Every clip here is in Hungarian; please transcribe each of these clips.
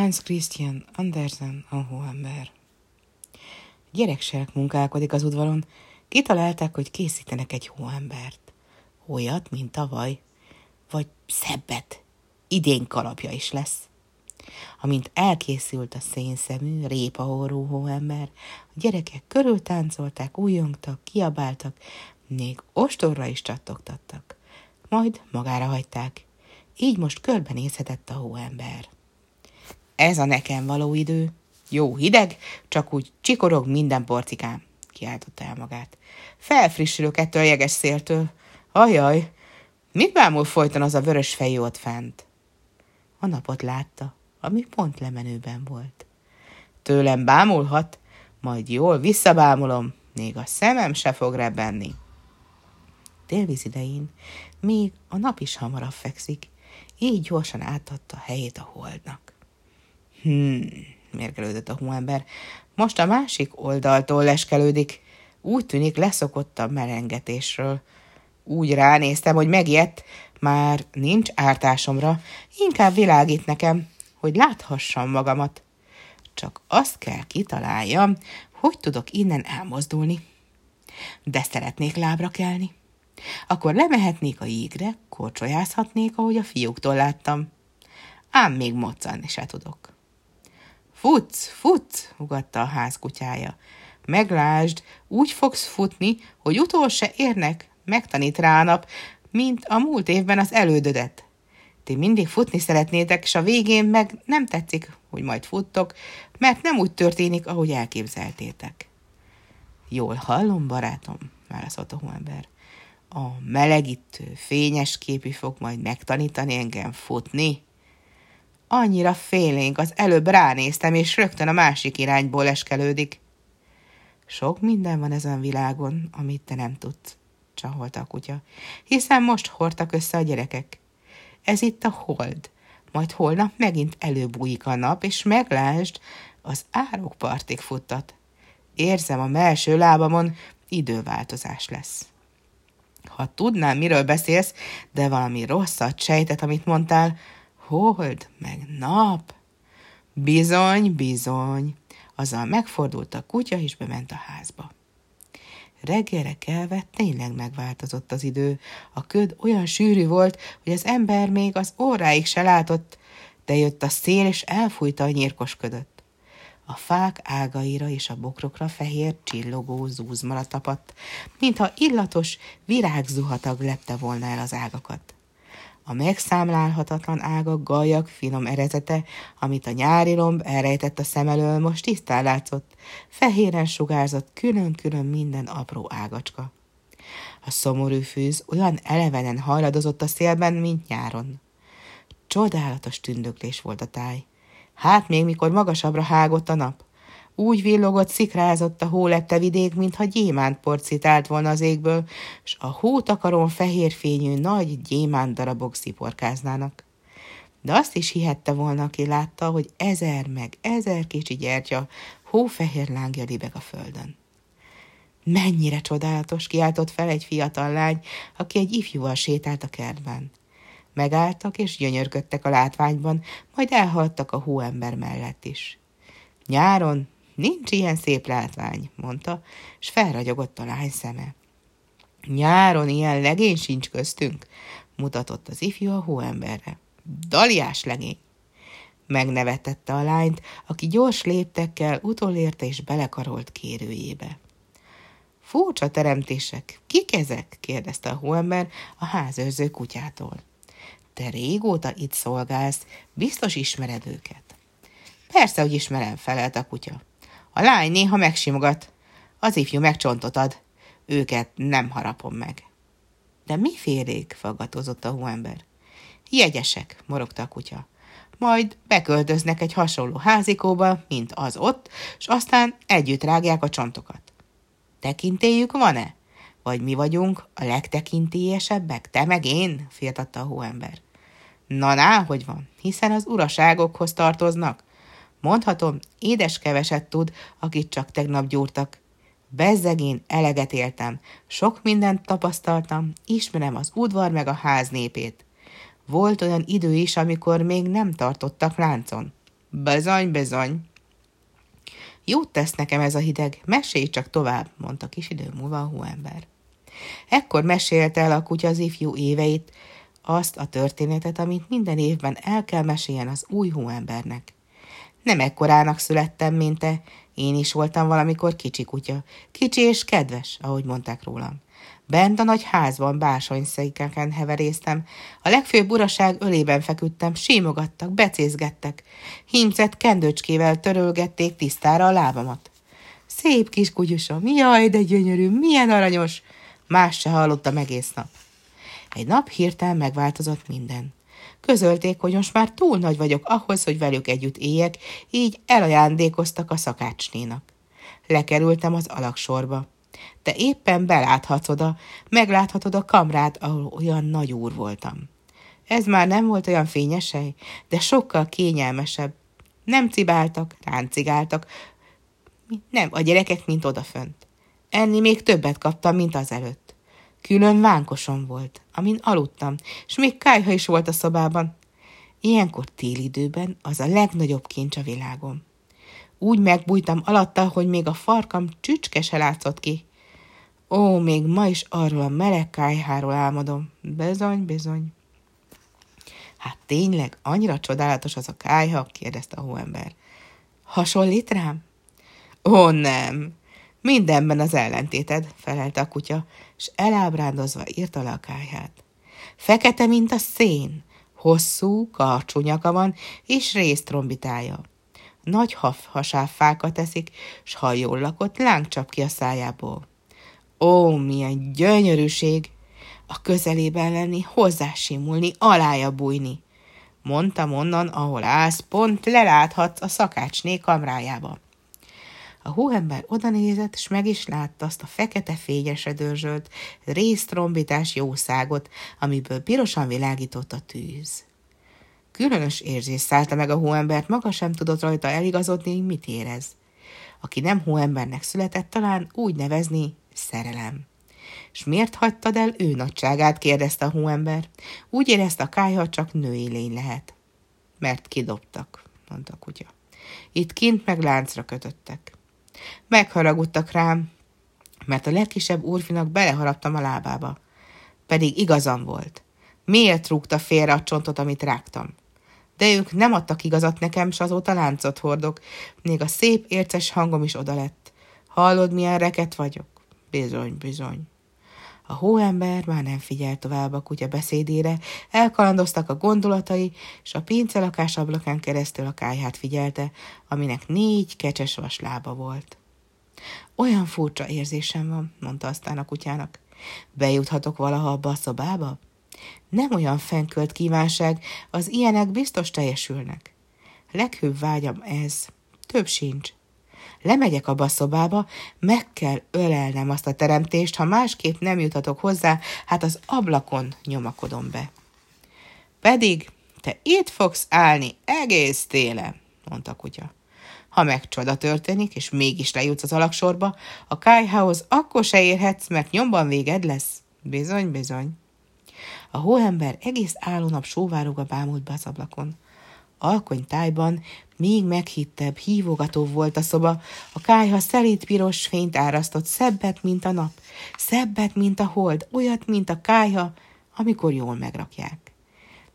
Hans Christian Andersen, a hóember. Gyereksereg munkálkodik az udvaron. Kitalálták, hogy készítenek egy hóembert. Olyat, mint tavaly. Vagy szebbet. Idén kalapja is lesz. Amint elkészült a szénszemű, répaorú hóember, a gyerekek körül táncolták, újongtak, kiabáltak, még ostorra is csattogtattak. Majd magára hagyták. Így most körbenézhetett a hóember. Ez a nekem való idő. Jó hideg, csak úgy csikorog minden porcikám, kiáltotta el magát. Felfrissülök ettől a jeges széltől. Ajaj, mit bámul folyton az a vörös fejű ott fent? A napot látta, ami pont lemenőben volt. Tőlem bámulhat, majd jól visszabámulom, még a szemem se fog rebenni. Délvíz idején még a nap is hamarabb fekszik, így gyorsan átadta helyét a holdnak. Hmm, mérgelődött a hóember. Most a másik oldaltól leskelődik. Úgy tűnik leszokott a melengetésről. Úgy ránéztem, hogy megijedt, már nincs ártásomra, inkább világít nekem, hogy láthassam magamat. Csak azt kell kitaláljam, hogy tudok innen elmozdulni. De szeretnék lábra kelni. Akkor lemehetnék a jégre, korcsolyázhatnék, ahogy a fiúktól láttam. Ám még moccanni se tudok. Futsz, futsz, ugatta a ház kutyája. Meglásd, úgy fogsz futni, hogy utol se érnek, megtanít rá a nap, mint a múlt évben az elődödet. Ti mindig futni szeretnétek, és a végén meg nem tetszik, hogy majd futtok, mert nem úgy történik, ahogy elképzeltétek. Jól hallom, barátom, válaszolta a hóember. A melegítő, fényes képi fog majd megtanítani engem futni? Annyira félénk, az előbb ránéztem, és rögtön a másik irányból eskelődik. Sok minden van ezen világon, amit te nem tudsz, csaholta a kutya, hiszen most hordtak össze a gyerekek. Ez itt a hold, majd holnap megint előbújik a nap, és meglásd, az árokpartig futtat. Érzem a melső lábamon, időváltozás lesz. Ha tudnám, miről beszélsz, de valami rosszat sejtett, amit mondtál, hold, meg nap. Bizony, bizony. Azzal megfordult a kutya, és bement a házba. Reggelre kelve tényleg megváltozott az idő. A köd olyan sűrű volt, hogy az ember még az óráig se látott, de jött a szél, és elfújta a nyírkos ködöt. A fák ágaira és a bokrokra fehér, csillogó zúzmara tapadt, mintha illatos virágzuhatag lepte volna el az ágakat. A megszámlálhatatlan ágak, gajak, finom erezete, amit a nyári lomb elrejtett a szem elől, most tisztán látszott, fehéren sugárzott külön-külön minden apró ágacska. A szomorú fűz olyan elevenen hajladozott a szélben, mint nyáron. Csodálatos tündöklés volt a táj. Hát még mikor magasabbra hágott a nap. Úgy villogott, szikrázott a hólepte vidék, mintha gyémánt porcitált volna az égből, s a hótakaron fehér fényű nagy gyémánt darabok sziporkáznának. De azt is hihette volna, aki látta, hogy ezer meg ezer kicsi gyertya hófehér lángja libeg a földön. Mennyire csodálatos, kiáltott fel egy fiatal lány, aki egy ifjúval sétált a kertben. Megálltak és gyönyörködtek a látványban, majd elhaladtak a hóember mellett is. Nyáron nincs ilyen szép látvány, mondta, és felragyogott a lány szeme. Nyáron ilyen legény sincs köztünk, mutatott az ifjú a hóemberre. Daliás legény. Megnevetette a lányt, aki gyors léptekkel utolérte és belekarolt kérőjébe. Furcsa teremtések, kik ezek? kérdezte a hóember a házőrző kutyától. Te régóta itt szolgálsz, biztos ismered őket. Persze, hogy ismerem, felelt a kutya. A lány néha megsimogat, az ifjú megcsontot ad. Őket nem harapom meg. De mi félék? faggatózott a hóember. Jegyesek, morogta a kutya. Majd beköltöznek egy hasonló házikóba, mint az ott, és aztán együtt rágják a csontokat. Tekintélyük van-e? Vagy mi vagyunk a legtekintélyesebbek, te meg én? firtatta a hóember. Na, ná, hogy van, hiszen az uraságokhoz tartoznak. Mondhatom, édes keveset tud, akit csak tegnap gyúrtak. Bezzegén eleget éltem, sok mindent tapasztaltam, ismerem az udvar meg a ház népét. Volt olyan idő is, amikor még nem tartottak láncon. Bezony, bezony. Jót tesz nekem ez a hideg, mesélj csak tovább, mondta kis idő múlva a hóember. Ekkor mesélte el a kutya az ifjú éveit, azt a történetet, amit minden évben el kell meséljen az új hóembernek. Nem ekkorának születtem, mint te, én is voltam valamikor kicsi kutya. Kicsi és kedves, ahogy mondták rólam. Bent a nagy házban bársonyszékeken heveréztem. A legfőbb uraság ölében feküdtem, símogattak, becézgettek. Hímzett kendőcskével törölgették tisztára a lábamat. Szép kis kutyusom, jaj, de gyönyörű, milyen aranyos! Más se hallottam egész nap. Egy nap hirtelen megváltozott minden. Közölték, hogy most már túl nagy vagyok ahhoz, hogy velük együtt éljek, így elajándékoztak a szakácsnénak. Lekerültem az alaksorba. Te éppen beláthatsz oda, megláthatod a kamrát, ahol olyan nagy úr voltam. Ez már nem volt olyan fényesej, de sokkal kényelmesebb. Nem cibáltak, ráncigáltak, nem, a gyerekek, mint odafönt. Enni még többet kaptam, mint az előtt. Külön vánkosom volt, amin aludtam, és még kájha is volt a szobában. Ilyenkor télidőben az a legnagyobb kincs a világon. Úgy megbújtam alatta, hogy még a farkam csücske se látszott ki. Ó, még ma is arról a meleg kájháról álmodom. Bizony, bizony. Hát tényleg, annyira csodálatos az a kájha? kérdezte a hóember. Hasonlít rám? Ó, nem. Mindenben az ellentéted, felelte a kutya, és elábrándozva írta le a kájhát. Fekete, mint a szén, hosszú, karcsú van, és résztrombitája. Nagy haf hasáffákat eszik, s ha jól lakott, láng csap ki a szájából. Ó, milyen gyönyörűség! A közelében lenni, hozzásimulni, alája bújni. Mondtam onnan, ahol állsz, pont leláthatsz a szakácsné kamrájába. A hóember odanézett, és meg is látta azt a fekete fényesre résztrombitás jószágot, amiből pirosan világított a tűz. Különös érzés szállta meg a hóembert, maga sem tudott rajta eligazodni, mit érez. Aki nem hóembernek született, talán úgy nevezni szerelem. És miért hagytad el ő nagyságát, kérdezte a hóember. Úgy érezte a kájha, csak női lény lehet. Mert kidobtak, mondta a kutya. Itt kint meg láncra kötöttek. Megharagudtak rám, mert a legkisebb úrfinak beleharaptam a lábába. Pedig igazam volt. Miért rúgta félre a csontot, amit rágtam? De ők nem adtak igazat nekem, s azóta láncot hordok. Még a szép érces hangom is oda lett. Hallod, milyen reket vagyok? Bizony, bizony. A hóember már nem figyelt tovább a kutya beszédére, elkalandoztak a gondolatai, és a pincelakás ablakán keresztül a kájhát figyelte, aminek négy kecses vaslába volt. Olyan furcsa érzésem van, mondta aztán a kutyának. Bejuthatok valaha abba a szobába? Nem olyan fenkölt kívánság, az ilyenek biztos teljesülnek. Leghőbb vágyam ez, több sincs. Lemegyek a szobába, meg kell ölelnem azt a teremtést, ha másképp nem juthatok hozzá, hát az ablakon nyomakodom be. Pedig te itt fogsz állni egész télen, mondta kutya. Ha meg csoda történik, és mégis lejutsz az alaksorba, a kájhához akkor se érhetsz, mert nyomban véged lesz. Bizony, bizony. A hóember egész állónap sóvárogva bámult be az ablakon. Alkonytájban még meghittebb, hívogató volt a szoba, a kájha szelít piros fényt árasztott, szebbet, mint a nap, szebbet, mint a hold, olyat, mint a kájha, amikor jól megrakják.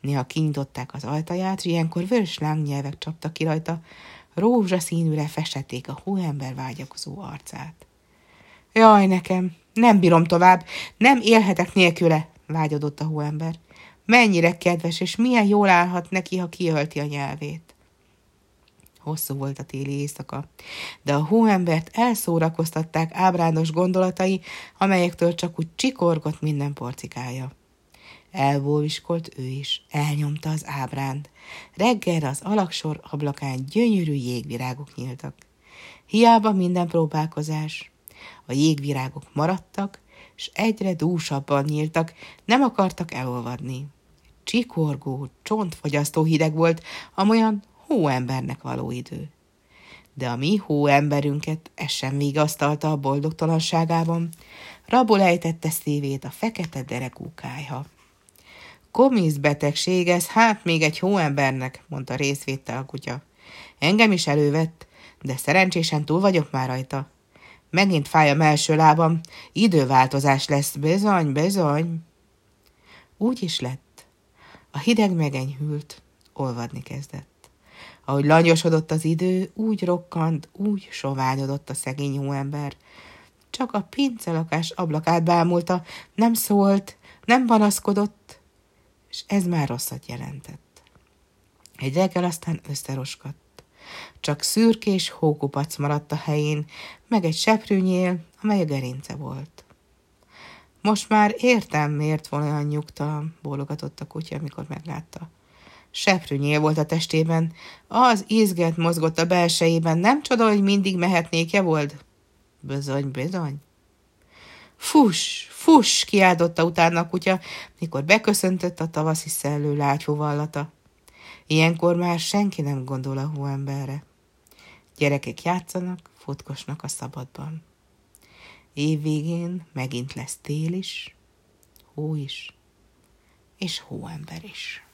Néha kinyitották az ajtaját, ilyenkor vörös lángnyelvek csaptak ki rajta, rózsaszínűre festették a hóember vágyakozó arcát. Jaj, nekem, nem bírom tovább, nem élhetek nélküle, vágyodott a hóember. Mennyire kedves, és milyen jól állhat neki, ha kiölti a nyelvét. Hosszú volt a téli éjszaka, de a hóembert elszórakoztatták ábrándos gondolatai, amelyektől csak úgy csikorgott minden porcikája. Elbóviskolt ő is, elnyomta az ábránt. Reggelre az alaksor ablakán gyönyörű jégvirágok nyíltak. Hiába minden próbálkozás. A jégvirágok maradtak, és egyre dúsabban nyíltak, nem akartak elolvadni. Csikorgó, csontfogyasztó hideg volt, amolyan hóembernek való idő. De a mi hóemberünket ez sem vigasztalta a boldogtalanságában, rabul ejtette szívét a fekete derekú kájha. Komisz betegség ez, hát még egy hóembernek, mondta részvétel a kutya. Engem is elővett, de szerencsésen túl vagyok már rajta. Megint fáj a melső lábam, időváltozás lesz, bizony, bizony. Úgy is lett. A hideg megenyhült, olvadni kezdett. Ahogy langyosodott az idő, úgy rokkant, úgy soványodott a szegény hóember. Csak a pincelakás ablakát bámulta, nem szólt, nem panaszkodott, és ez már rosszat jelentett. Egy reggel aztán összeroskadt. Csak szürkés hókupac maradt a helyén, meg egy seprűnyél, amely a gerince volt. Most már értem, miért van olyan nyugta, bólogatott a kutya, amikor meglátta. Seprűnyél volt a testében, az izget mozgott a belsejében, nem csoda, hogy mindig mehetnék, volt? Bizony, bizony. Fuss, fuss, kiáltotta utána a kutya, mikor beköszöntött a tavaszi szellő lágyfúvallata. Ilyenkor már senki nem gondol a hóemberre. Gyerekek játszanak, futkosnak a szabadban. Év végén megint lesz tél is, hó is, és hóember is.